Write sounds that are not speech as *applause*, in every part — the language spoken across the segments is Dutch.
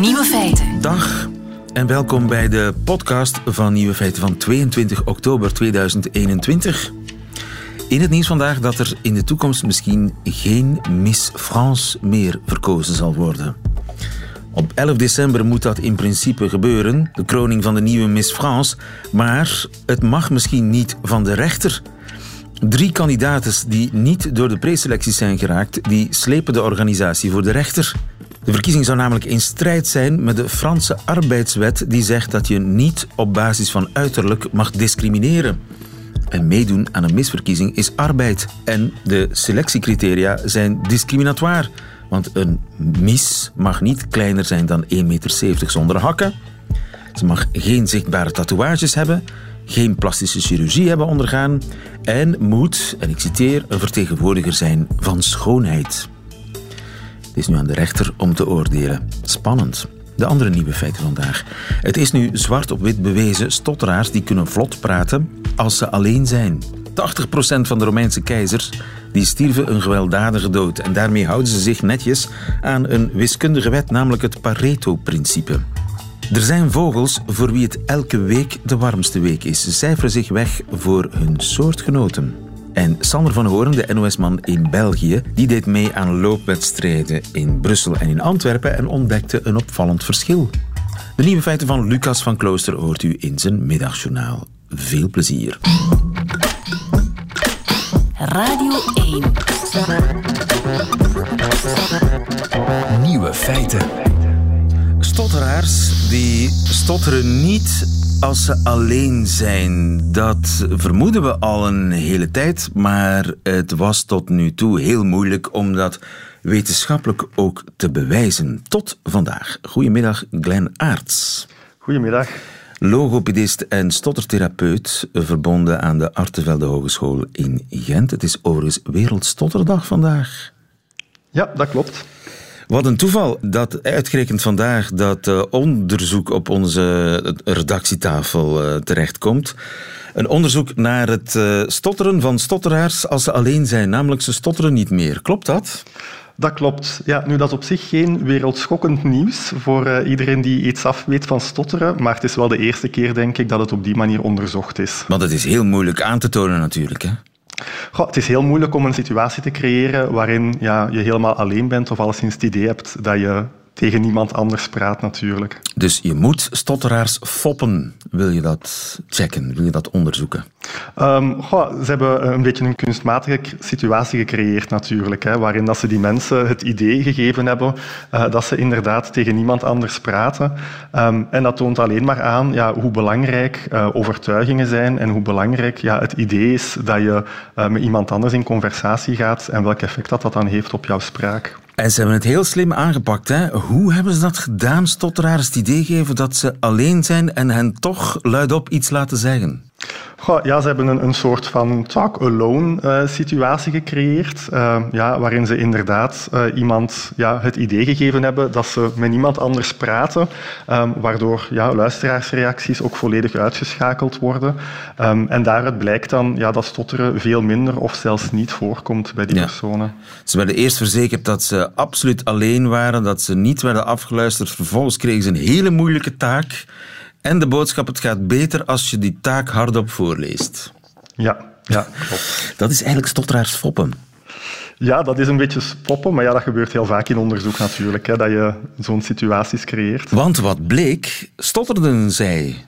Nieuwe feiten. Dag en welkom bij de podcast van Nieuwe Feiten van 22 oktober 2021. In het nieuws vandaag dat er in de toekomst misschien geen Miss France meer verkozen zal worden. Op 11 december moet dat in principe gebeuren, de kroning van de nieuwe Miss France, maar het mag misschien niet van de rechter. Drie kandidaten die niet door de preselecties zijn geraakt, die slepen de organisatie voor de rechter. De verkiezing zou namelijk in strijd zijn met de Franse arbeidswet die zegt dat je niet op basis van uiterlijk mag discrimineren. En meedoen aan een misverkiezing is arbeid. En de selectiecriteria zijn discriminatoire. Want een mis mag niet kleiner zijn dan 1,70 meter zonder hakken. Ze mag geen zichtbare tatoeages hebben, geen plastische chirurgie hebben ondergaan en moet, en ik citeer, een vertegenwoordiger zijn van schoonheid. Het is nu aan de rechter om te oordelen. Spannend. De andere nieuwe feiten vandaag. Het is nu zwart op wit bewezen: stotteraars die kunnen vlot praten als ze alleen zijn. 80% van de Romeinse keizers die stierven een gewelddadige dood. En daarmee houden ze zich netjes aan een wiskundige wet, namelijk het Pareto-principe. Er zijn vogels voor wie het elke week de warmste week is. Ze cijferen zich weg voor hun soortgenoten. En Sander van Hoorn, de NOS-man in België, die deed mee aan loopwedstrijden in Brussel en in Antwerpen en ontdekte een opvallend verschil. De nieuwe feiten van Lucas van Klooster hoort u in zijn middagjournaal. Veel plezier. Radio 1. Nieuwe feiten. Stotteraars die stotteren niet als ze alleen zijn. Dat vermoeden we al een hele tijd, maar het was tot nu toe heel moeilijk om dat wetenschappelijk ook te bewijzen. Tot vandaag. Goedemiddag, Glenn Aarts. Goedemiddag. Logopedist en stottertherapeut, verbonden aan de Artevelde Hogeschool in Gent. Het is overigens Wereldstotterdag vandaag. Ja, dat klopt. Wat een toeval dat uitgerekend vandaag dat uh, onderzoek op onze redactietafel uh, terechtkomt. Een onderzoek naar het uh, stotteren van stotteraars als ze alleen zijn, namelijk ze stotteren niet meer. Klopt dat? Dat klopt. Ja, nu, dat is op zich geen wereldschokkend nieuws voor uh, iedereen die iets af weet van stotteren, maar het is wel de eerste keer, denk ik, dat het op die manier onderzocht is. Want het is heel moeilijk aan te tonen natuurlijk, hè? Goh, het is heel moeilijk om een situatie te creëren waarin ja, je helemaal alleen bent of alleszins het idee hebt dat je tegen niemand anders praat natuurlijk. Dus je moet stotteraars foppen. Wil je dat checken? Wil je dat onderzoeken? Um, goh, ze hebben een beetje een kunstmatige situatie gecreëerd natuurlijk, hè, waarin dat ze die mensen het idee gegeven hebben uh, dat ze inderdaad tegen niemand anders praten. Um, en dat toont alleen maar aan ja, hoe belangrijk uh, overtuigingen zijn en hoe belangrijk ja, het idee is dat je uh, met iemand anders in conversatie gaat en welk effect dat, dat dan heeft op jouw spraak. En ze hebben het heel slim aangepakt. Hè? Hoe hebben ze dat gedaan, stotteraars het idee geven dat ze alleen zijn en hen toch luidop iets laten zeggen? Goh, ja, ze hebben een, een soort van talk-alone uh, situatie gecreëerd, uh, ja, waarin ze inderdaad uh, iemand ja, het idee gegeven hebben dat ze met niemand anders praten, um, waardoor ja, luisteraarsreacties ook volledig uitgeschakeld worden. Um, en daaruit blijkt dan ja, dat stotteren veel minder of zelfs niet voorkomt bij die ja. personen. Ze werden eerst verzekerd dat ze absoluut alleen waren, dat ze niet werden afgeluisterd. Vervolgens kregen ze een hele moeilijke taak. En de boodschap, het gaat beter als je die taak hardop voorleest. Ja, ja klopt. Dat is eigenlijk stotteraars foppen. Ja, dat is een beetje spoppen, maar ja, dat gebeurt heel vaak in onderzoek natuurlijk, hè, dat je zo'n situaties creëert. Want wat bleek, stotterden zij.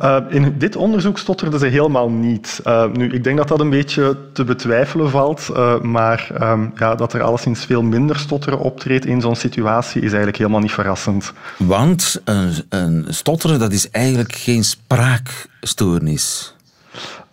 Uh, in dit onderzoek stotterden ze helemaal niet. Uh, nu, ik denk dat dat een beetje te betwijfelen valt, uh, maar um, ja, dat er alleszins veel minder stotteren optreedt in zo'n situatie is eigenlijk helemaal niet verrassend. Want een, een stotteren, dat is eigenlijk geen spraakstoornis.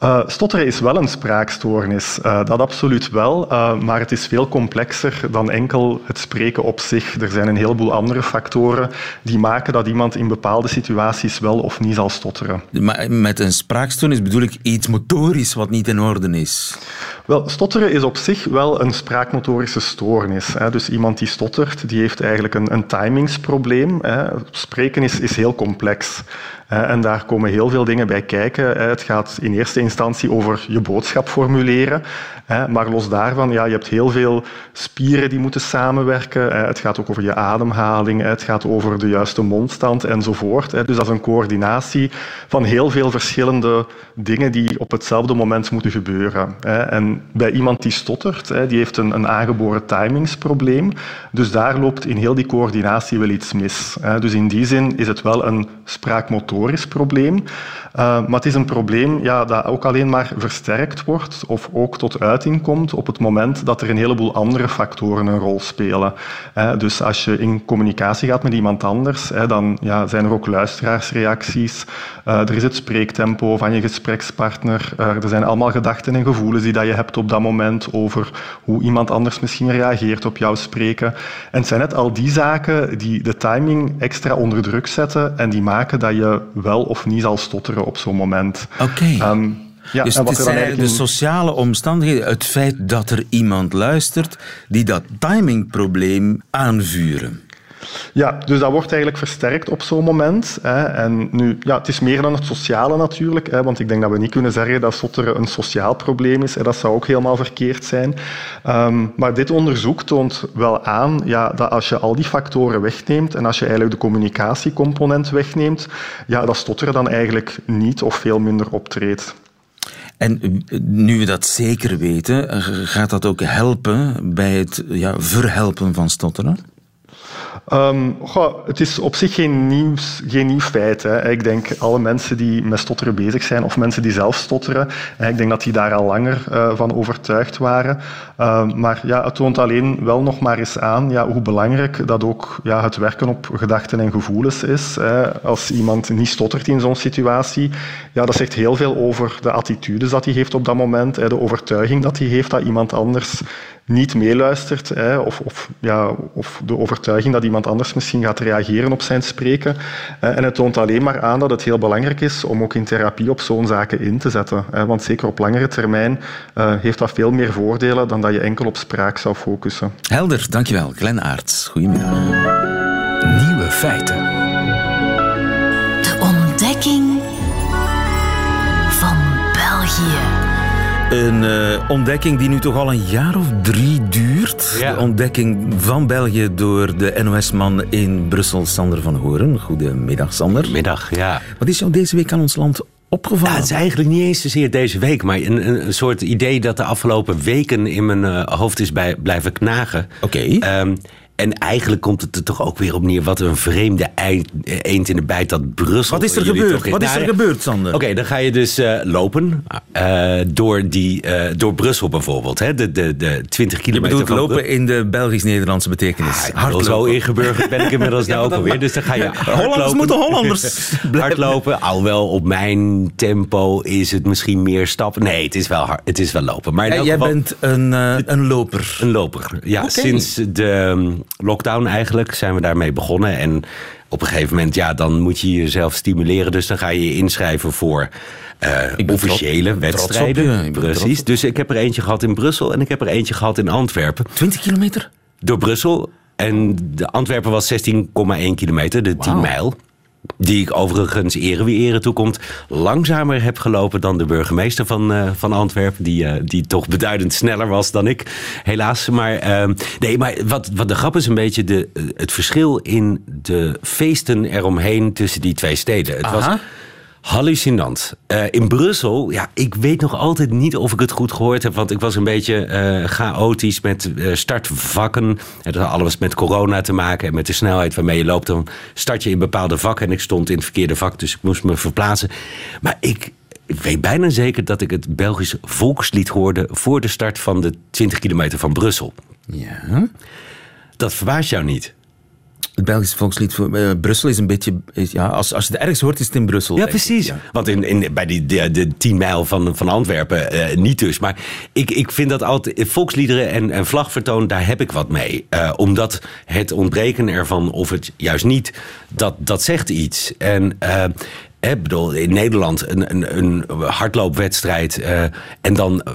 Uh, stotteren is wel een spraakstoornis, uh, dat absoluut wel, uh, maar het is veel complexer dan enkel het spreken op zich. Er zijn een heleboel andere factoren die maken dat iemand in bepaalde situaties wel of niet zal stotteren. Maar met een spraakstoornis bedoel ik iets motorisch wat niet in orde is? Wel, stotteren is op zich wel een spraakmotorische stoornis. Hè. Dus iemand die stottert, die heeft eigenlijk een, een timingsprobleem. Hè. Spreken is, is heel complex. en daar komen heel veel dingen bij kijken. Het gaat in eerste instantie over je boodschap formuleren. Maar los daarvan, ja, je hebt heel veel spieren die moeten samenwerken. Het gaat ook over je ademhaling, het gaat over de juiste mondstand enzovoort. Dus dat is een coördinatie van heel veel verschillende dingen die op hetzelfde moment moeten gebeuren. En bij iemand die stottert, die heeft een aangeboren timingsprobleem. Dus daar loopt in heel die coördinatie wel iets mis. Dus in die zin is het wel een spraakmotorisch probleem. Eh, maar het is een probleem ja, dat ook alleen maar versterkt wordt of ook tot uiting komt op het moment dat er een heleboel andere factoren een rol spelen. Dus als je in communicatie gaat met iemand anders, dan ja, zijn er ook luisteraarsreacties. Eh, er is het spreektempo van je gesprekspartner. Eh, er zijn allemaal gedachten en gevoelens die dat je hebt op dat moment over hoe iemand anders misschien reageert op jouw spreken. En het zijn net al die zaken die de timing extra onder druk zetten en die maken dat je wel of niet zal stotteren op zo'n moment. Oké. Ehm, ja, dus het zijn de sociale omstandigheden, het feit dat er iemand luistert die dat timingprobleem aanvuren. Ja, dus dat wordt eigenlijk versterkt op zo'n moment. Hè. En nu, ja, het is meer dan het sociale natuurlijk, hè, want ik denk dat we niet kunnen zeggen dat stotteren een sociaal probleem is. Hè. Dat zou ook helemaal verkeerd zijn. Ehm, maar dit onderzoek toont wel aan ja, dat als je al die factoren wegneemt en als je eigenlijk de communicatiecomponent wegneemt, ja, dat stotteren dan eigenlijk niet of veel minder optreedt. En nu we dat zeker weten, gaat dat ook helpen bij het ja, verhelpen van stotteren? Um, het is op zich geen, nieuws, geen nieuw feit. Hè. Ik denk alle mensen die met stotteren bezig zijn, of mensen die zelf stotteren, ik denk dat die daar al langer uh, van overtuigd waren. Uh, maar ja, het toont alleen wel nog maar eens aan ja, hoe belangrijk dat ook ja, het werken op gedachten en gevoelens is. Hè. Als iemand niet stottert in zo'n situatie, ja, dat zegt heel veel over de attitudes dat hij heeft op dat moment, hè, de overtuiging dat hij heeft dat iemand anders niet meeluistert, hè, of, of, ja, of de overtuiging dat iemand anders misschien gaat reageren op zijn spreken. En het toont alleen maar aan dat het heel belangrijk is om ook in therapie op zo'n zaken in te zetten. Want zeker op langere termijn eh, heeft dat veel meer voordelen dan dat je enkel op spraak zou focussen. Helder, dankjewel. Glenn Aarts, goedemiddag. Nieuwe feiten. Een uh, ontdekking die nu toch al een jaar of drie duurt. De ontdekking van België door de NOS-man in Brussel, Sander van Horen. Goedemiddag, Sander. Middag, ja. Wat is jou deze week aan ons land opgevallen? Ja, het is eigenlijk niet eens zozeer deze week, maar een, een soort idee dat de afgelopen weken in mijn uh, hoofd is bij, blijven knagen. Oké. Okay. Um, en eigenlijk komt het er toch ook weer op neer. Wat een vreemde eend in de bijt dat Brussel. Wat is er gebeurd? Wat is er gebeurd, Sander? Oké, dan ga je dus uh, lopen. Uh, door, die, uh, door Brussel bijvoorbeeld. Hè? De, de, de 20 kilometer. Je bedoelt lopen in de Belgisch-Nederlandse betekenis. Ah, Hardlopen. Zo ingeburgerd ben ik inmiddels *laughs* ja, nou ook alweer. Dus dan ga je *laughs* Hollanders moeten Hollanders *laughs* hardlopen. Alhoewel op mijn tempo is het misschien meer stappen. Nee, het is wel, hard, het is wel lopen. Maar jij geval, bent een, een loper. Een loper, ja. Okay. Sinds de lockdown eigenlijk zijn we daarmee begonnen. En op een gegeven moment, ja, dan moet je jezelf stimuleren. Dus dan ga je je inschrijven voor uh, officiële wedstrijden. Precies. Dus ik heb er eentje gehad in Brussel en ik heb er eentje gehad in Antwerpen. 20 kilometer? Door Brussel. En de Antwerpen was 16,1 kilometer, de 10 mijl die ik overigens ere wie ere toekomt, langzamer heb gelopen dan de burgemeester van, uh, van Antwerpen, die, uh, die toch beduidend sneller was dan ik, helaas. Maar, uh, nee, maar wat, wat de grap is een beetje de, het verschil in de feesten eromheen tussen die twee steden. Het was Hallucinant. Uh, in Brussel, ja, ik weet nog altijd niet of ik het goed gehoord heb. Want ik was een beetje uh, chaotisch met uh, startvakken. Het had alles met corona te maken en met de snelheid waarmee je loopt. Dan start je in bepaalde vakken en ik stond in het verkeerde vak, dus ik moest me verplaatsen. Maar ik, ik weet bijna zeker dat ik het Belgisch volkslied hoorde voor de start van de 20 kilometer van Brussel. Ja. Dat verbaast jou niet. Het Belgische volkslied voor uh, Brussel is een beetje. Is, ja, als, als je het ergens hoort, is het in Brussel. Ja, precies. Ja. Want in, in, bij die, de, de 10 mijl van, van Antwerpen uh, niet dus. Maar ik, ik vind dat altijd. Volksliederen en, en vlagvertoon, daar heb ik wat mee. Uh, omdat het ontbreken ervan, of het juist niet, dat, dat zegt iets. En Ik bedoel, in Nederland een, een, een hardloopwedstrijd. eh, en dan eh,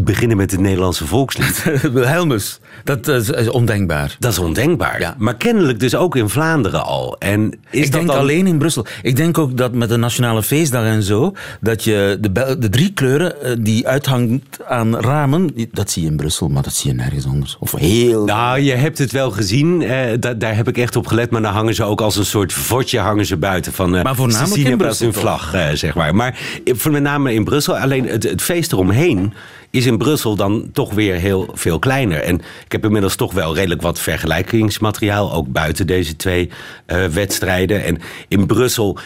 beginnen met het Nederlandse volkslied. *laughs* Wilhelmus, dat is, is ondenkbaar. Dat is ondenkbaar. Ja. Maar kennelijk dus ook in Vlaanderen al. En is ik dat denk dan... alleen in Brussel. Ik denk ook dat met de nationale feestdag en zo, dat je de, de drie kleuren eh, die uithangt aan ramen, dat zie je in Brussel, maar dat zie je nergens anders. Of heel. Nou, je hebt het wel gezien. eh, da- daar heb ik echt op gelet. Maar dan hangen ze ook als een soort vodje hangen ze buiten. Van, eh, Maar voornamelijk in Brussel, hun vlag, eh, zeg maar. Maar voor met name in Brussel. Alleen het, het feest eromheen is in Brussel dan toch weer heel veel kleiner. En ik heb inmiddels toch wel redelijk wat vergelijkingsmateriaal. Ook buiten deze twee eh, wedstrijden. En in Brussel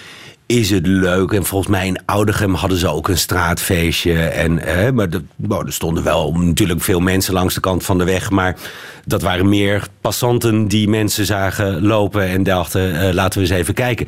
is het leuk. En volgens mij in Oudegem hadden ze ook een straatfeestje. En, eh, maar de, nou, er stonden wel natuurlijk veel mensen langs de kant van de weg. Maar dat waren meer passanten die mensen zagen lopen en dachten, eh, laten we eens even kijken.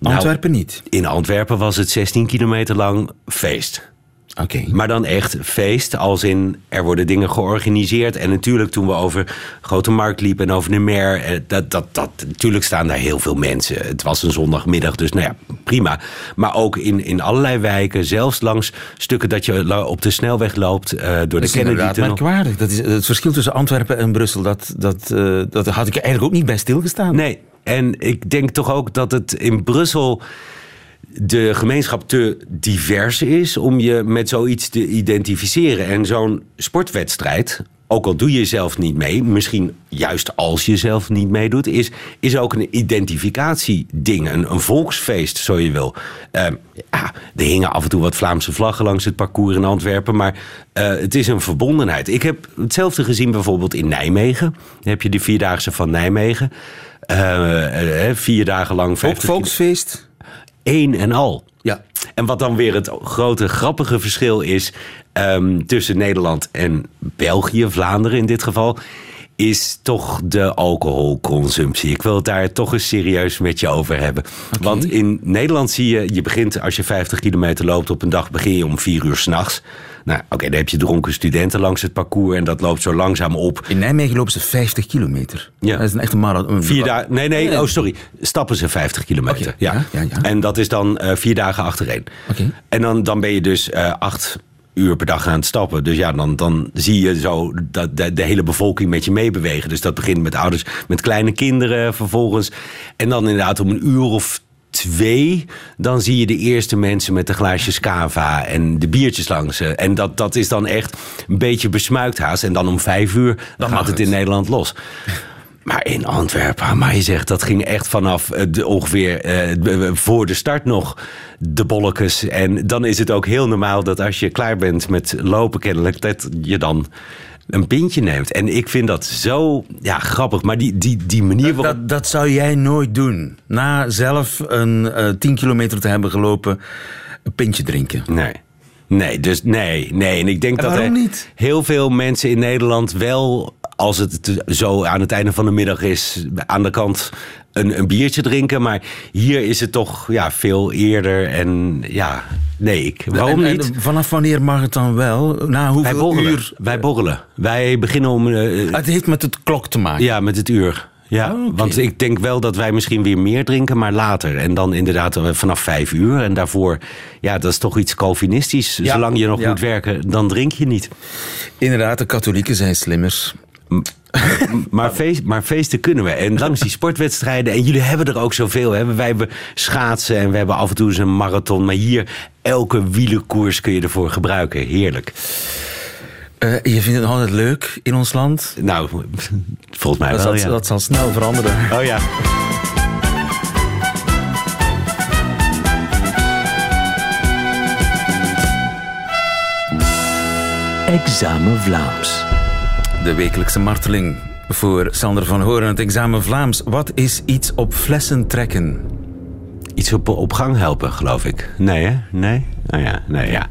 Nou, Antwerpen niet. in Antwerpen was het 16 kilometer lang feest. Oké. Maar dan echt feest, als in er worden dingen georganiseerd. En natuurlijk toen we over Grote Markt liepen en over de Mer... eh, Dat, dat, dat, natuurlijk staan daar heel veel mensen. Het was een zondagmiddag, dus nou ja, prima. Maar ook in, in allerlei wijken, zelfs langs stukken dat je op de snelweg loopt... eh, door Dat de inderdaad Kennedy-tunnel. merkwaardig. Dat is, het verschil tussen Antwerpen en Brussel, dat, dat, eh, dat had ik eigenlijk ook niet bij stilgestaan. Nee, en ik denk toch ook dat het in Brussel de gemeenschap te divers is om je met zoiets te identificeren. En zo'n sportwedstrijd, ook al doe je zelf niet mee, misschien juist als je zelf niet meedoet, is, is ook een identificatieding, een, een volksfeest, zo je wil. Ja, er hingen af en toe wat Vlaamse vlaggen langs het parcours in Antwerpen, maar eh, het is een verbondenheid. Ik heb hetzelfde gezien bijvoorbeeld in Nijmegen. Dan heb je de Vierdaagse van Nijmegen. Eh, eh, vier dagen lang, Ook 50 volksfeest? één en al. Ja. En wat dan weer het grote grappige verschil is ehm, tussen Nederland en België, Vlaanderen in dit geval, is toch de alcoholconsumptie. Ik wil het daar toch eens serieus met je over hebben. Want in Nederland zie je, je begint als je 50 kilometer loopt op een dag, begin je om vier uur s'nachts. Nou, oké, dan heb je dronken studenten langs het parcours en dat loopt zo langzaam op. In Nijmegen lopen ze 50 kilometer. Ja. Dat is een echte marathon. Vier dagen. Nee, nee, oh sorry. Stappen ze 50 kilometer. Ja, ja, ja. En dat is dan eh, vier dagen achtereen. Oké. En dan, dan ben je dus eh, acht uur per dag aan het stappen. Dus ja, dan, dan zie je zo dat de, de hele bevolking met je meebewegen. Dus dat begint met ouders met kleine kinderen vervolgens. En dan inderdaad om een uur of twee, dan zie je de eerste mensen met de glaasjes cava en de biertjes langs. ze. En dat, dat is dan echt een beetje besmuikt haast. En dan om vijf uur dan gaat het in Nederland los. *laughs* Maar in Antwerpen, maar je zegt dat ging echt vanaf eh, de, ongeveer eh, voor de start nog de bolletjes. En dan is het ook heel normaal dat als je klaar bent met lopen kennelijk, dat je dan een pintje neemt. En ik vind dat zo ja, grappig. Maar die, die, die manier waarop... Dat, dat zou jij nooit doen. Na zelf een eh 10 kilometer te hebben gelopen, een pintje drinken. Nee. Nee, dus nee, nee. En ik denk En dat er niet? heel veel mensen in Nederland wel, als het zo aan het einde van de middag is, aan de kant een, een biertje drinken. Maar hier is het toch ja, veel eerder. En ja, nee, ik. Waarom En- en niet? vanaf wanneer mag het dan wel? Na Wij hoeveel borrelen. uur? Wij borrelen. Wij beginnen om. eh, Het heeft met het klok te maken. ja, met het uur. Ja, Oh, want ik denk wel dat wij misschien weer meer drinken, maar later. En dan inderdaad eh, vanaf vijf uur. En daarvoor, ja, dat is toch iets Calvinistisch. Ja, Zolang je nog ja. moet werken, dan drink je niet. Inderdaad, de katholieken zijn slimmers. *laughs* Maar, feest, maar feesten kunnen we. En langs die sportwedstrijden. En jullie hebben er ook zoveel. Hè? Wij hebben schaatsen en we hebben af en toe eens een marathon. Maar hier, elke wielenkoers kun je ervoor gebruiken. Heerlijk. Eh, je vindt het nog altijd leuk in ons land? Nou, volgens mij Dat, wel, zal, ja. dat zal snel veranderen. Oh ja. Examen Vlaams. De wekelijkse marteling voor Sander van Horen. Het examen Vlaams. Wat is iets op flessen trekken? Iets op, op gang helpen, geloof ik. Nee, hè? Nee? Nou ja, nee, ja.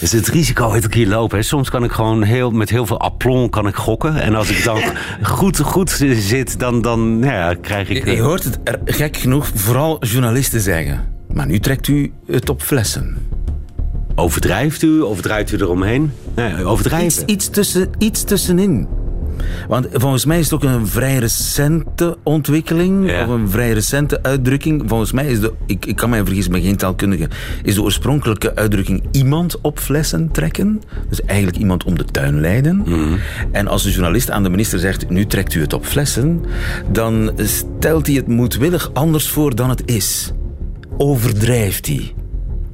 Dus het risico heeft ik hier lopen. Hè. Soms kan ik gewoon heel, met heel veel aplomb kan ik gokken. En als ik dan *laughs* goed, goed zit, dan, dan nou ja, krijg ik... Je, je hoort het er gek genoeg vooral journalisten zeggen. Maar nu trekt u het op flessen. Overdrijft u of draait u eromheen? Nee, overdrijven. Iets, iets, tussen, iets tussenin. Want volgens mij is het ook een vrij recente ontwikkeling, Ja. of een vrij recente uitdrukking. Volgens mij is de, ik, ik kan mij vergissen, ben geen taalkundige, is de oorspronkelijke uitdrukking iemand op flessen trekken. Dus eigenlijk iemand om de tuin leiden. En als de journalist aan de minister zegt, nu trekt u het op flessen, dan stelt hij het moedwillig anders voor dan het is. Overdrijft hij.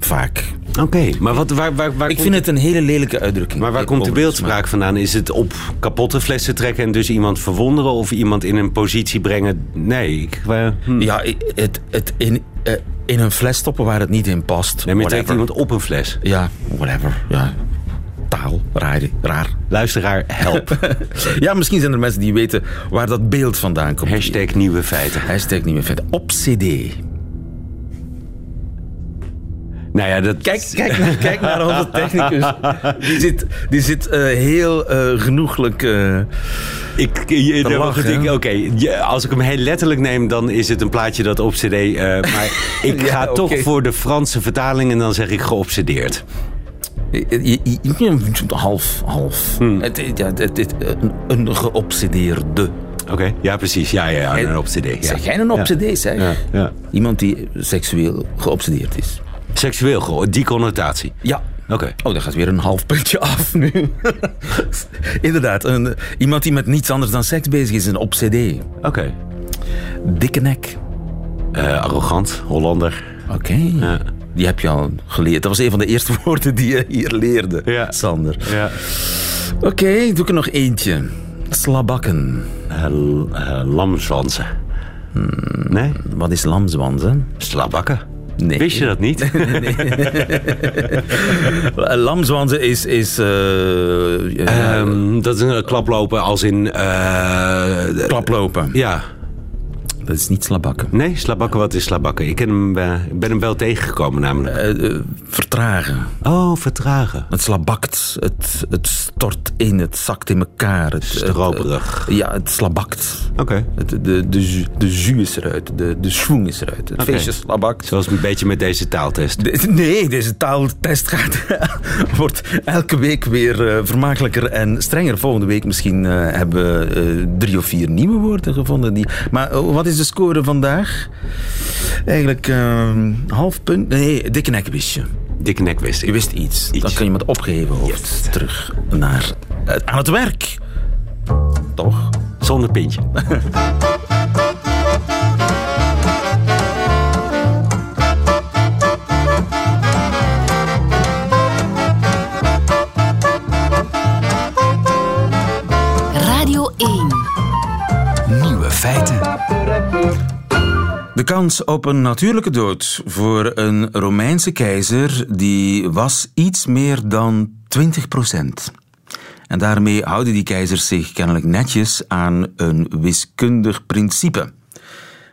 Vaak. Oké, maar wat, waar, waar, waar Ik vind het een hele lelijke uitdrukking. maar waar komt de beeldspraak vandaan? Is het op kapotte flessen trekken en dus iemand verwonderen of iemand in een positie brengen? Nee, ik, hm. Ja, het, het in, eh, in een fles stoppen waar het niet in past. nee, maar je trekt iemand op een fles. Ja, whatever. Ja. Taal, raar. raar. Luisteraar, help. *laughs* Ja, misschien zijn er mensen die weten waar dat beeld vandaan komt. Hashtag nieuwe feiten. Hashtag niet meer vet. Op CD. Nou ja, dat... Kijk, kijk, naar, kijk naar onze *laughs* technicus. Die zit, die zit eh, heel eh, genoeglijk... eh, Ik, je- lachen, als ik hem heel letterlijk neem, dan is het een plaatje dat op cd... maar *laughs* ik Ja, ga toch voor de Franse vertaling en dan zeg ik geobsedeerd. half, half. Het, het- ja, het, het- een, een geobsedeerde. Oké, ja precies. Ja, ja, ja een cd. Ja. Zeg jij een. CD, zeg? Ja, ja. Iemand die seksueel geobsedeerd is. Seksueel, die connotatie. Ja. Oké. Oh, daar gaat weer een half puntje *laughs* af nu. Inderdaad, een, iemand die met niets anders dan seks bezig is, een op CD. Oké. Dikke nek. Eh, arrogant, Hollander. Oké. Die heb je al geleerd. Dat was een van de eerste *laughs* woorden die je hier leerde, Ja. Sander. Ja. Oké, doe ik er nog eentje. Slabakken. Uh, lamzwansen. Nee? Wat is lamzwansen? Slabakken. Nee. Wist je dat niet? *laughs* Lamzwansen is... is eh, eh, Ehm, dat is een klaplopen als in... eh, klaplopen. ja. Dat is niet slabakken. Nee, slabakken, wat is slabakken? Ik ken hem, eh, ben hem wel tegengekomen namelijk. Eh, eh, vertragen. Oh, vertragen. Het slabakt, het, het stort in, het zakt in elkaar. Het, Stroperig. het- ja, het slabakt. Oké. De, de, de jus is eruit, de, de schwung is eruit. Het feestje slabakt. Zoals een beetje met deze taaltest. De- nee, deze taaltest gaat, *laughs* wordt elke week weer vermakelijker en strenger. Volgende week misschien hebben we drie of vier nieuwe woorden gevonden. Die, maar wat is de score vandaag? Eigenlijk eh, half punt. Nee, dikke nek wist je. Dikke nek wist Je wist iets. Iets. Dan kan je met opgeheven hoofd terug naar, eh, aan het werk. Toch? Zonder pintje. *laughs* De kans op een natuurlijke dood voor een Romeinse keizer die was iets meer dan 20% En daarmee houden die keizers zich kennelijk netjes aan een wiskundig principe.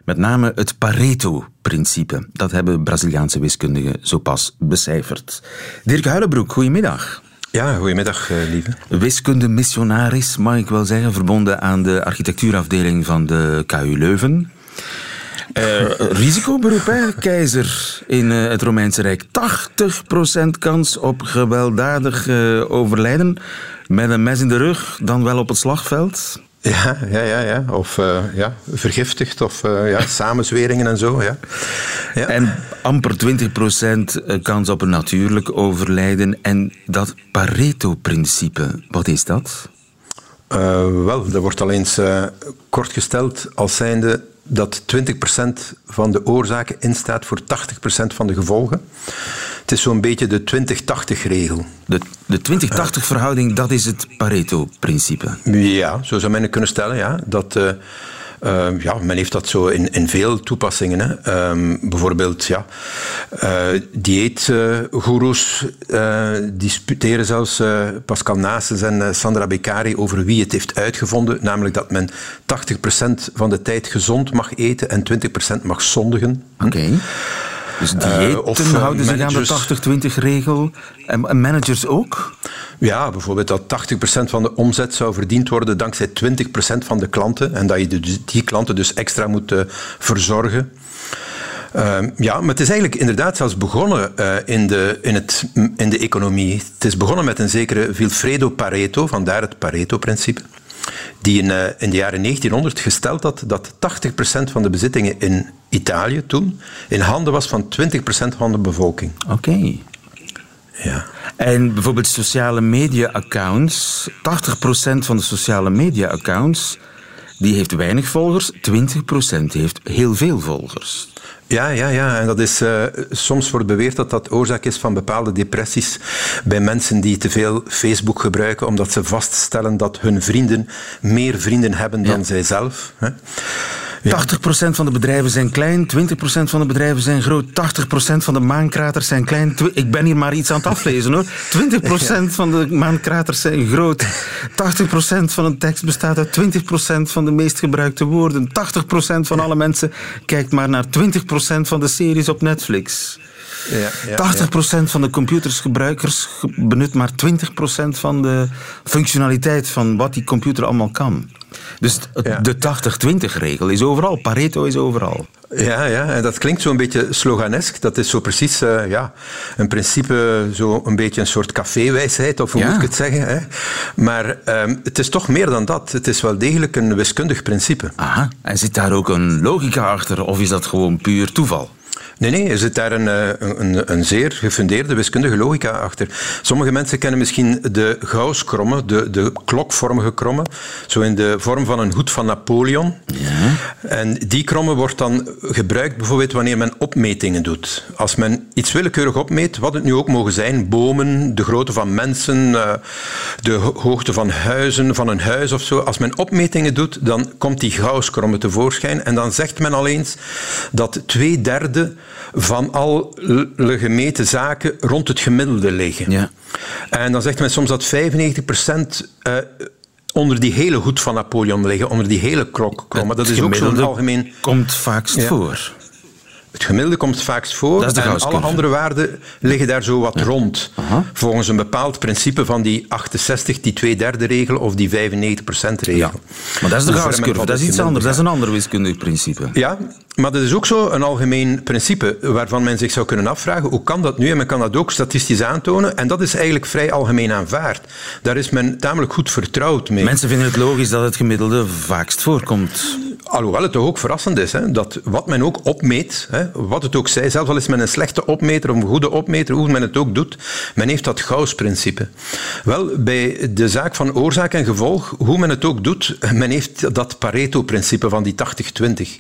Met name het Pareto-principe. Dat hebben Braziliaanse wiskundigen zo pas becijferd. Dirk Huilenbroek, goedemiddag. Ja, goedemiddag, eh, lieve. Wiskundemissionaris, mag ik wel zeggen, verbonden aan de architectuurafdeling van de KU Leuven. Eh, risicoberoep, hè, keizer in eh, het Romeinse Rijk. 80% kans op gewelddadig eh, overlijden. Met een mes in de rug, dan wel op het slagveld. Ja, ja, ja, ja. Of ja, vergiftigd of ja, *laughs* samenzweringen en zo. Ja. Ja. En amper 20% kans op een natuurlijk overlijden. En dat Pareto-principe, wat is dat? Wel, dat wordt al eens kort gesteld als zijnde dat 20% van de oorzaken instaat voor 80% van de gevolgen. Het is zo'n beetje de 20-80-regel. De, de 20-80 verhouding, dat is het Pareto-principe. Ja, zo zou men het kunnen stellen. Ja. Dat, eh, eh, ja, men heeft dat zo in, in veel toepassingen. Hè. Ehm, bijvoorbeeld, ja, eh dieetgoeroes eh, disputeren zelfs eh, Pascal Naessens en Sandra Beccari over wie het heeft uitgevonden. Namelijk dat men 80% van de tijd gezond mag eten en 20% mag zondigen. Oké. Dus diëten of, eh, houden zich aan de 80-20-regel. En en managers ook? Ja, bijvoorbeeld dat 80% van de omzet zou verdiend worden dankzij 20% van de klanten. En dat je die klanten dus extra moet eh, verzorgen. Ehm, ja, maar het is eigenlijk inderdaad zelfs begonnen eh, in, de, in, het, in de economie. Het is begonnen met een zekere Vilfredo Pareto, vandaar het Pareto-principe. Die in, in de jaren 1900 gesteld had dat 80% van de bezittingen in Italië toen in handen was van 20% van de bevolking. Oké. Ja. En bijvoorbeeld sociale media-accounts. 80% van de sociale media-accounts die heeft weinig volgers, 20% heeft heel veel volgers. Ja, ja, ja. En dat is, uh, soms wordt beweerd dat dat oorzaak is van bepaalde depressies bij mensen die te veel Facebook gebruiken, omdat ze vaststellen dat hun vrienden meer vrienden hebben dan zijzelf. Hè. 80% van de bedrijven zijn klein, 20% van de bedrijven zijn groot, 80% van de maankraters zijn klein. Ik ben hier maar iets aan het aflezen hoor. *laughs* 20% van de maankraters zijn groot. 80% van een tekst bestaat uit 20% van de meest gebruikte woorden. 80% van alle mensen kijkt maar naar 20% van de series op Netflix. Ja, ja, 80% van de computersgebruikers benut maar 20% van de functionaliteit van wat die computer allemaal kan. Dus de 80-20-regel is overal. Pareto is overal. Ja, ja, en dat klinkt zo'n beetje sloganesk. Dat is zo precies uh, ja, een principe, zo een beetje een soort caféwijsheid, of hoe moet ik het zeggen. Hè? Maar um, het is toch meer dan dat. Het is wel degelijk een wiskundig principe. Aha, en zit daar ook een logica achter, of is dat gewoon puur toeval? Nee, nee, er zit daar een, eh, een, een zeer gefundeerde wiskundige logica achter. Sommige mensen kennen misschien de Gauss-kromme, de, de klokvormige kromme, zo in de vorm van een hoed van Napoleon. Ja. En die kromme wordt dan gebruikt bijvoorbeeld wanneer men opmetingen doet. Als men iets willekeurig opmeet, wat het nu ook mogen zijn, bomen, de grootte van mensen, eh, de hoogte van huizen, van een huis of zo. Als men opmetingen doet, dan komt die Gauss-kromme tevoorschijn en dan zegt men al eens dat twee derde van alle gemeten zaken rond het gemiddelde liggen. Ja. En dan zegt men soms dat 95% uh, onder die hele hoed van Napoleon liggen, onder die hele krok. Maar dat is ook zo'n algemeen... komt vaakst voor. Het gemiddelde komt vaakst voor en alle andere waarden liggen daar zo wat rond. Volgens een bepaald principe van die 68, die 2 derde regel of die 95% regel. Ja. Maar dat is de Gauss-curve, dat is iets anders. Dat is een ander wiskundig principe. Ja, maar dat is ook zo een algemeen principe waarvan men zich zou kunnen afvragen hoe kan dat nu? En men kan dat ook statistisch aantonen. En dat is eigenlijk vrij algemeen aanvaard. Daar is men tamelijk goed vertrouwd mee. Mensen vinden het logisch dat het gemiddelde vaakst voorkomt. Alhoewel het toch ook verrassend is, hè, dat wat men ook opmeet, hè, wat het ook zij, zelfs al is men een slechte opmeter of een goede opmeter, hoe men het ook doet, men heeft dat Gauss-principe. Wel, bij de zaak van oorzaak en gevolg, hoe men het ook doet, men heeft dat Pareto-principe van die 80-20.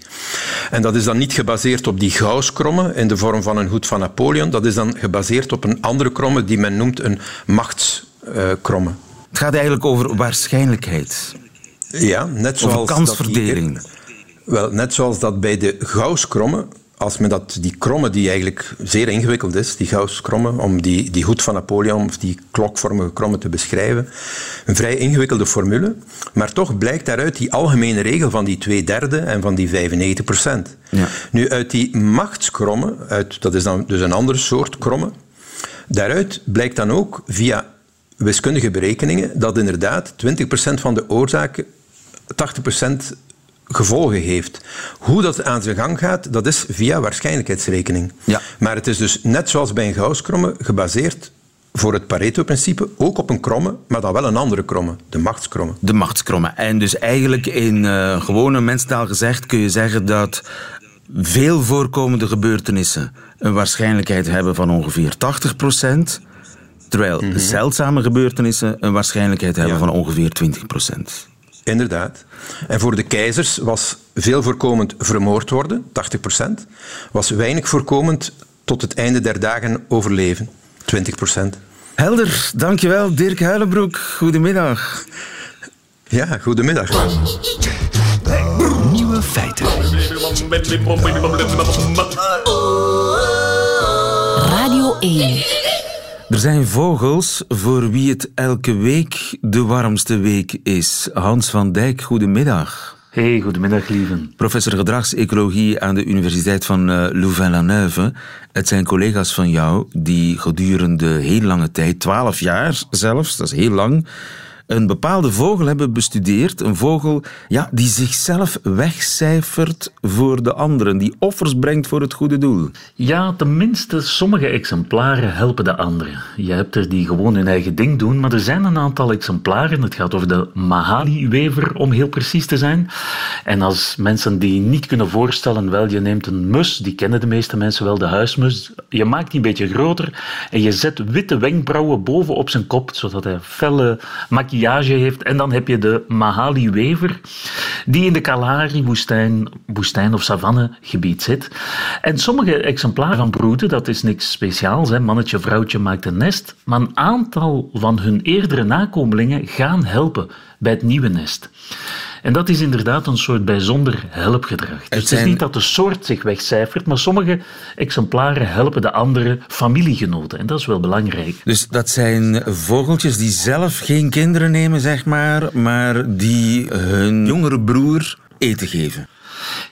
En dat is dan niet gebaseerd op die Gauss-kromme in de vorm van een hoed van Napoleon, dat is dan gebaseerd op een andere kromme die men noemt een machtskromme. Het gaat eigenlijk over waarschijnlijkheid. Ja, net zoals... Over kansverdeling. Wel, net zoals dat bij de Gauss-kromme, als men dat, die kromme die eigenlijk zeer ingewikkeld is, die Gauss-kromme, om die, die hoed van Napoleon of die klokvormige kromme te beschrijven, een vrij ingewikkelde formule, maar toch blijkt daaruit die algemene regel van die twee derde en van die 95 procent. Ja. Nu, uit die machtskromme, uit, dat is dan dus een andere soort kromme, daaruit blijkt dan ook via wiskundige berekeningen dat inderdaad 20% van de oorzaken 80% gevolgen heeft. Hoe dat aan zijn gang gaat, dat is via waarschijnlijkheidsrekening. Ja. Maar het is dus net zoals bij een Gauss-kromme gebaseerd voor het Pareto-principe ook op een kromme, maar dan wel een andere kromme, de machtskromme. De machtskromme. En dus eigenlijk in uh, gewone mensentaal gezegd kun je zeggen dat veel voorkomende gebeurtenissen een waarschijnlijkheid hebben van ongeveer 80% terwijl mm zeldzame gebeurtenissen een waarschijnlijkheid hebben van ongeveer 20 Inderdaad. En voor de keizers was veel voorkomend vermoord worden, 80%, was weinig voorkomend tot het einde der dagen overleven, 20%. Helder, dankjewel Dirk Huilenbroek. Goedemiddag. Ja, goedemiddag. Nieuwe feiten. Radio 1. Er zijn vogels voor wie het elke week de warmste week is. Hans van Dijk, goedemiddag. Hey, goedemiddag, lieve. Professor gedragsecologie aan de Universiteit van uh, Louvain-la-Neuve. Het zijn collega's van jou die gedurende heel lange tijd, twaalf jaar zelfs, dat is heel lang, een bepaalde vogel hebben bestudeerd. Een vogel ja, die zichzelf wegcijfert voor de anderen, die offers brengt voor het goede doel. Ja, tenminste, sommige exemplaren helpen de anderen. Je hebt er die gewoon hun eigen ding doen, maar er zijn een aantal exemplaren. Het gaat over de Mahali-wever, om heel precies te zijn. En als mensen die niet kunnen voorstellen, wel, je neemt een mus, die kennen de meeste mensen wel, de huismus. Je maakt die een beetje groter en je zet witte wenkbrauwen boven op zijn kop, zodat hij felle maquillage heeft. En dan heb je de Mahali-wever, die in de Kalahari-woestijn woestijn of savannegebied zit. En sommige exemplaren van broeden, dat is niks speciaals. Hè. Mannetje, vrouwtje maakt een nest. Maar een aantal van hun eerdere nakomelingen gaan helpen bij het nieuwe nest. En dat is inderdaad een soort bijzonder helpgedrag. Dus het is niet dat de soort zich wegcijfert, maar sommige exemplaren helpen de andere familiegenoten. En dat is wel belangrijk. Dus dat zijn vogeltjes die zelf geen kinderen nemen, zeg maar, maar die hun jongere broer eten geven.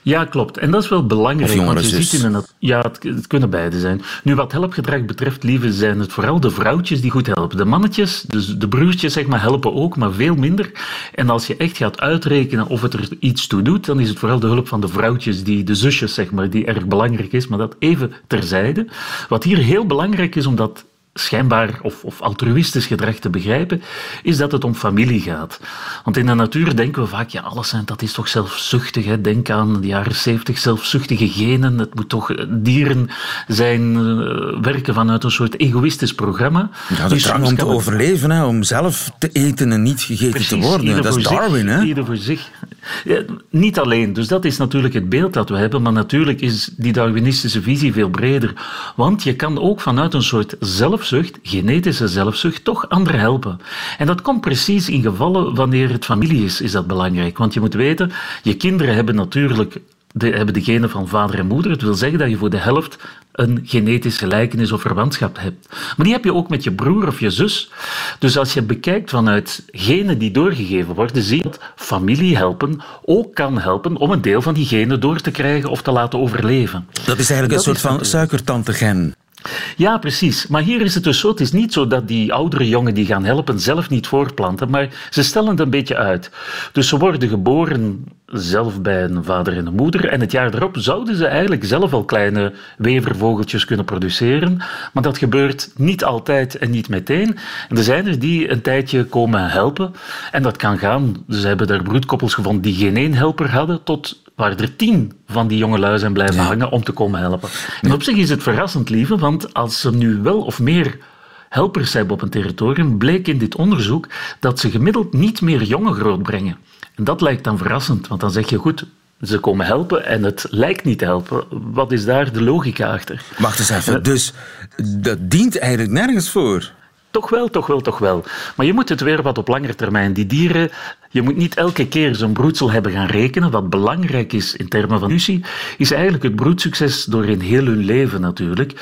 Ja, klopt. En dat is wel belangrijk. want je ziet in een, ja, het, het, kunnen beide zijn. Nu, wat helpgedrag betreft, lieve, zijn het vooral de vrouwtjes die goed helpen. De mannetjes, dus de broertjes, zeg maar, helpen ook, maar veel minder. En als je echt gaat uitrekenen of het er iets toe doet, dan is het vooral de hulp van de vrouwtjes, die, de zusjes, zeg maar, die erg belangrijk is. Maar dat even terzijde. Wat hier heel belangrijk is, omdat schijnbaar of, of altruïstisch gedrag te begrijpen, is dat het om familie gaat. Want in de natuur denken we vaak, ja, alles zijn, dat is toch zelfzuchtig. Hè? Denk aan de jaren zeventig, zelfzuchtige genen. Het moet toch dieren zijn, uh, werken vanuit een soort egoïstisch programma. Ja, de dus drang om te overleven, hè? om zelf te eten en niet gegeten te worden. Dat is Darwin, hè? Ieder voor zich. Ja, niet alleen, dus dat is natuurlijk het beeld dat we hebben, maar natuurlijk is die Darwinistische visie veel breder. Want je kan ook vanuit een soort zelfzucht, genetische zelfzucht, toch anderen helpen. En dat komt precies in gevallen wanneer het familie is, is dat belangrijk. Want je moet weten, je kinderen hebben natuurlijk de, hebben de genen van vader en moeder. Het wil zeggen dat je voor de helft een genetisch gelijkenis of verwantschap hebt. Maar die heb je ook met je broer of je zus. Dus als je bekijkt vanuit genen die doorgegeven worden, zie je dat familie helpen ook kan helpen om een deel van die genen door te krijgen of te laten overleven. Dat is eigenlijk een soort van suikertante-gen. Ja, precies. Maar hier is het dus zo. Het is niet zo dat die oudere jongen die gaan helpen zelf niet voortplanten, maar ze stellen het een beetje uit. Dus ze worden geboren zelf bij een vader en een moeder en het jaar erop zouden ze eigenlijk zelf al kleine wevervogeltjes kunnen produceren, maar dat gebeurt niet altijd en niet meteen. En er zijn er die een tijdje komen helpen en dat kan gaan. Ze hebben daar broedkoppels gevonden die geen één helper hadden, tot waar er tien van die jonge zijn blijven hangen om te komen helpen. En op zich is het verrassend, lieve, want als ze nu wel of meer helpers hebben op een territorium, bleek in dit onderzoek dat ze gemiddeld niet meer jongen grootbrengen. En dat lijkt dan verrassend, want dan zeg je goed, ze komen helpen en het lijkt niet te helpen. Wat is daar de logica achter? Wacht eens even, dus dat dient eigenlijk nergens voor? Toch wel, toch wel, toch wel. Maar je moet het weer wat op langere termijn. Die dieren, je moet niet elke keer zo'n broedsel hebben gaan rekenen. Wat belangrijk is in termen van evolutie, is eigenlijk het broedsucces door in heel hun leven natuurlijk.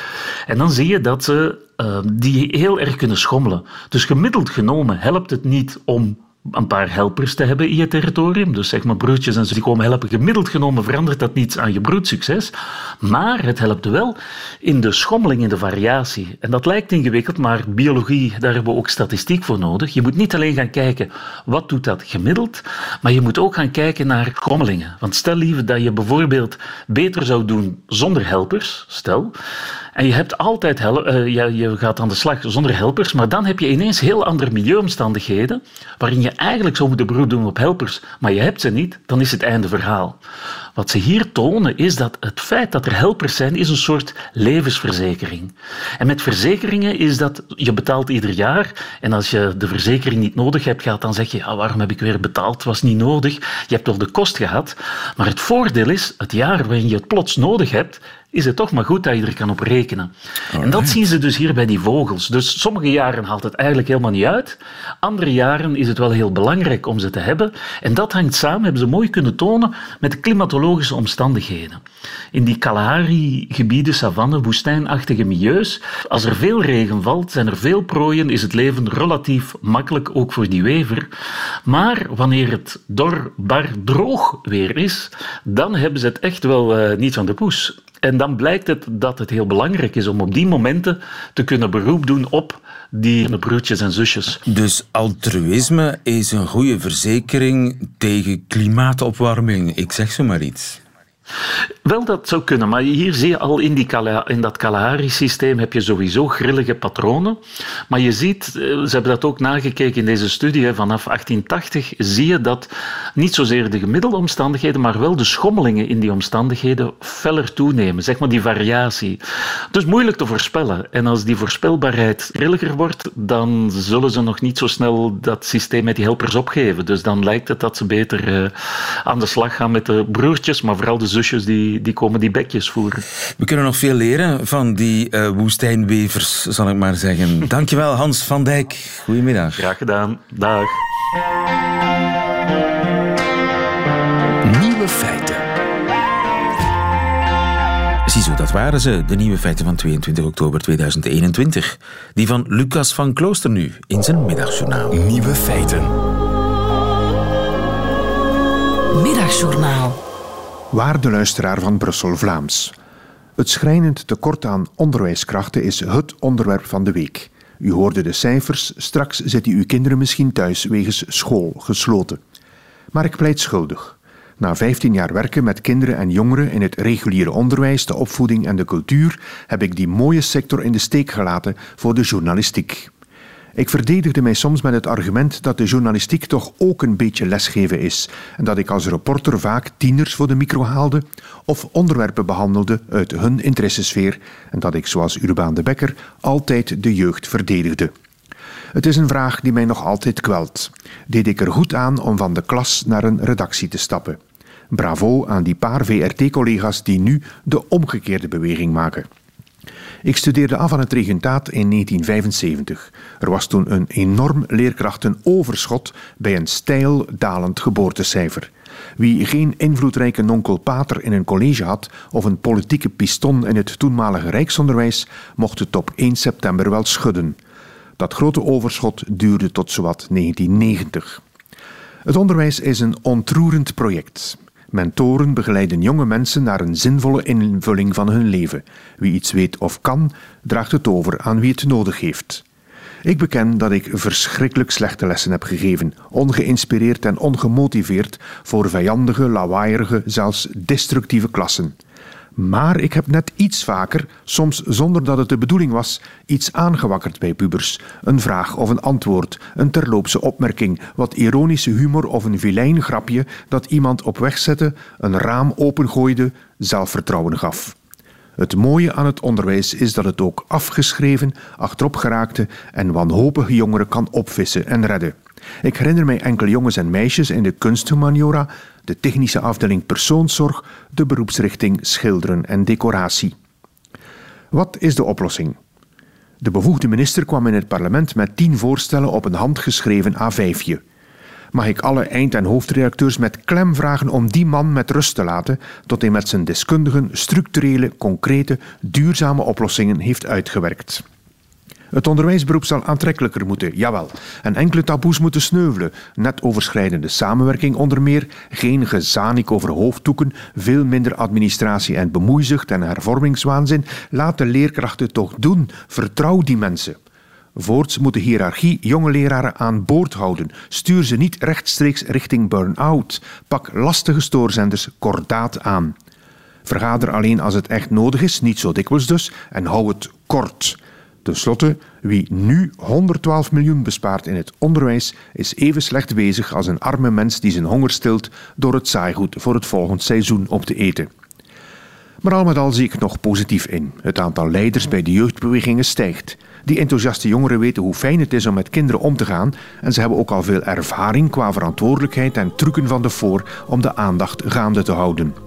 En dan zie je dat ze uh, die heel erg kunnen schommelen. Dus gemiddeld genomen helpt het niet om een paar helpers te hebben in je territorium. Dus zeg maar broertjes en ze die komen helpen. Gemiddeld genomen verandert dat niets aan je broedsucces. Maar het helpt wel in de schommeling, in de variatie. En dat lijkt ingewikkeld, maar biologie, daar hebben we ook statistiek voor nodig. Je moet niet alleen gaan kijken wat doet dat gemiddeld, maar je moet ook gaan kijken naar schommelingen. Want stel liever dat je bijvoorbeeld beter zou doen zonder helpers, stel, en je hebt altijd uh, je, je gaat aan de slag zonder helpers, maar dan heb je ineens heel andere milieuomstandigheden waarin je eigenlijk zou moeten beroep doen op helpers, maar je hebt ze niet, dan is het einde verhaal. Wat ze hier tonen is dat het feit dat er helpers zijn, is een soort levensverzekering. En met verzekeringen is dat je betaalt ieder jaar en als je de verzekering niet nodig hebt gehad, dan zeg je, ja, waarom heb ik weer betaald? Het was niet nodig. Je hebt wel de kost gehad. Maar het voordeel is, het jaar waarin je het plots nodig hebt, is het toch maar goed dat je er kan op rekenen. En dat zien ze dus hier bij die vogels. Dus sommige jaren haalt het eigenlijk helemaal niet uit. Andere jaren is het wel heel belangrijk om ze te hebben. En dat hangt samen, hebben ze mooi kunnen tonen, met de klimatologische omstandigheden. In die Kalahari-gebieden, savanne, woestijnachtige milieus, als er veel regen valt, zijn er veel prooien, is het leven relatief makkelijk, ook voor die wever. Maar wanneer het dor, bar, droog weer is, dan hebben ze het echt wel uh, niet van de poes. En dan blijkt het dat het heel belangrijk is om op die momenten te kunnen beroep doen op die broertjes en zusjes. Dus altruïsme is een goede verzekering tegen klimaatopwarming. Ik zeg zo maar iets. Wel, dat zou kunnen, maar hier zie je al in, die in dat Kalahari-systeem heb je sowieso grillige patronen. Maar je ziet, eh, ze hebben dat ook nagekeken in deze studie, vanaf 1880 zie je dat niet zozeer de gemiddelde omstandigheden, maar wel de schommelingen in die omstandigheden feller toenemen, zeg maar die variatie. Dus moeilijk te voorspellen. En als die voorspelbaarheid grilliger wordt, dan zullen ze nog niet zo snel dat systeem met die helpers opgeven. Dus dan lijkt het dat ze beter uh, aan de slag gaan met de broertjes, maar vooral de zusjes die, die komen die bekjes voeren. We kunnen nog veel leren van die uh, woestijnwevers, zal ik maar zeggen. *laughs* Dankjewel Hans van Dijk. Goedemiddag. Graag gedaan. Dag. Nieuwe feiten. Ziezo, dat waren ze, de nieuwe feiten van 22 oktober 2021. Die van Lucas van Klooster nu, in zijn middagjournaal. Nieuwe feiten. Middagjournaal. Waarde luisteraar van Brussel Vlaams. Het schrijnend tekort aan onderwijskrachten is het onderwerp van de week. U hoorde de cijfers, straks zitten uw kinderen misschien thuis wegens school gesloten. Maar ik pleit schuldig. Na 15 jaar werken met kinderen en jongeren in het reguliere onderwijs, de opvoeding en de cultuur, heb ik die mooie sector in de steek gelaten voor de journalistiek. Ik verdedigde mij soms met het argument dat de journalistiek toch ook een beetje lesgeven is en dat ik als reporter vaak tieners voor de micro haalde of onderwerpen behandelde uit hun interessesfeer en dat ik, zoals Urbaan de Bekker, altijd de jeugd verdedigde. Het is een vraag die mij nog altijd kwelt. Deed ik er goed aan om van de klas naar een redactie te stappen? Bravo aan die paar VRT-collega's die nu de omgekeerde beweging maken. Ik studeerde af aan het regentaat in 1975. Er was toen een enorm leerkrachtenoverschot bij een stijl dalend geboortecijfer. Wie geen invloedrijke nonkelpater in een college had of een politieke piston in het toenmalige rijksonderwijs, mocht het op 1 september wel schudden. Dat grote overschot duurde tot zowat 1990. Het onderwijs is een ontroerend project. Mentoren begeleiden jonge mensen naar een zinvolle invulling van hun leven. Wie iets weet of kan, draagt het over aan wie het nodig heeft. Ik beken dat ik verschrikkelijk slechte lessen heb gegeven, ongeïnspireerd en ongemotiveerd voor vijandige, lawaaierige, zelfs destructieve klassen. Maar ik heb net iets vaker, soms zonder dat het de bedoeling was, iets aangewakkerd bij pubers. Een vraag of een antwoord, een terloopse opmerking, wat ironische humor of een vilijn grapje dat iemand op weg zette, een raam opengooide, zelfvertrouwen gaf. Het mooie aan het onderwijs is dat het ook afgeschreven, achterop geraakte en wanhopige jongeren kan opvissen en redden. Ik herinner mij enkele jongens en meisjes in de kunsthumaniora, de technische afdeling persoonszorg, de beroepsrichting schilderen en decoratie. Wat is de oplossing? De bevoegde minister kwam in het parlement met tien voorstellen op een handgeschreven A5'je. Mag ik alle eind- en hoofdredacteurs met klem vragen om die man met rust te laten tot hij met zijn deskundigen structurele, concrete, duurzame oplossingen heeft uitgewerkt. Het onderwijsberoep zal aantrekkelijker moeten, jawel. En enkele taboes moeten sneuvelen. Net overschrijdende samenwerking onder meer, geen gezanik over hoofddoeken, veel minder administratie en bemoeizucht en hervormingswaanzin. Laat de leerkrachten toch doen. Vertrouw die mensen. Voorts moet de hiërarchie jonge leraren aan boord houden. Stuur ze niet rechtstreeks richting burn-out. Pak lastige stoorzenders kordaat aan. Vergader alleen als het echt nodig is, niet zo dikwijls dus, en hou het kort. Ten slotte, wie nu 112 miljoen bespaart in het onderwijs, is even slecht bezig als een arme mens die zijn honger stilt door het saaigoed voor het volgend seizoen op te eten. Maar al met al zie ik nog positief in. Het aantal leiders bij de jeugdbewegingen stijgt. Die enthousiaste jongeren weten hoe fijn het is om met kinderen om te gaan en ze hebben ook al veel ervaring qua verantwoordelijkheid en trucken van de voor om de aandacht gaande te houden.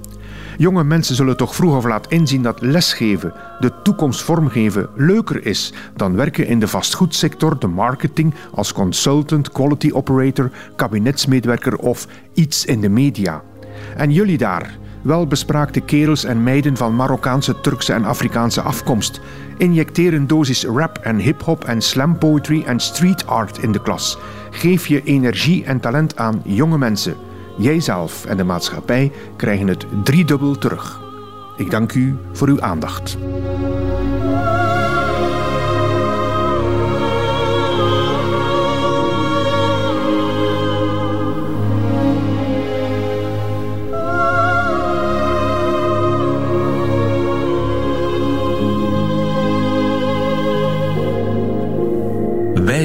Jonge mensen zullen toch vroeg of laat inzien dat lesgeven, de toekomst vormgeven, leuker is dan werken in de vastgoedsector, de marketing, als consultant, quality operator, kabinetsmedewerker of iets in de media. En jullie daar, welbespraakte kerels en meiden van Marokkaanse, Turkse en Afrikaanse afkomst, injecteer een dosis rap en hip-hop en slam poetry en street art in de klas. Geef je energie en talent aan jonge mensen. Jijzelf en de maatschappij krijgen het driedubbel terug. Ik dank u voor uw aandacht.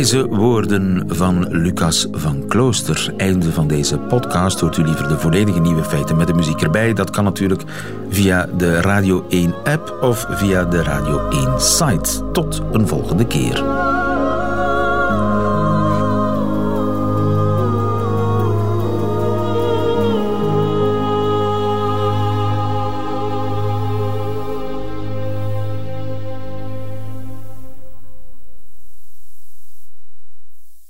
Wijze woorden van Lucas van Klooster. Einde van deze podcast. Hoort u liever de volledige nieuwe feiten met de muziek erbij? Dat kan natuurlijk via de Radio 1 app of via de Radio 1 site. Tot een volgende keer.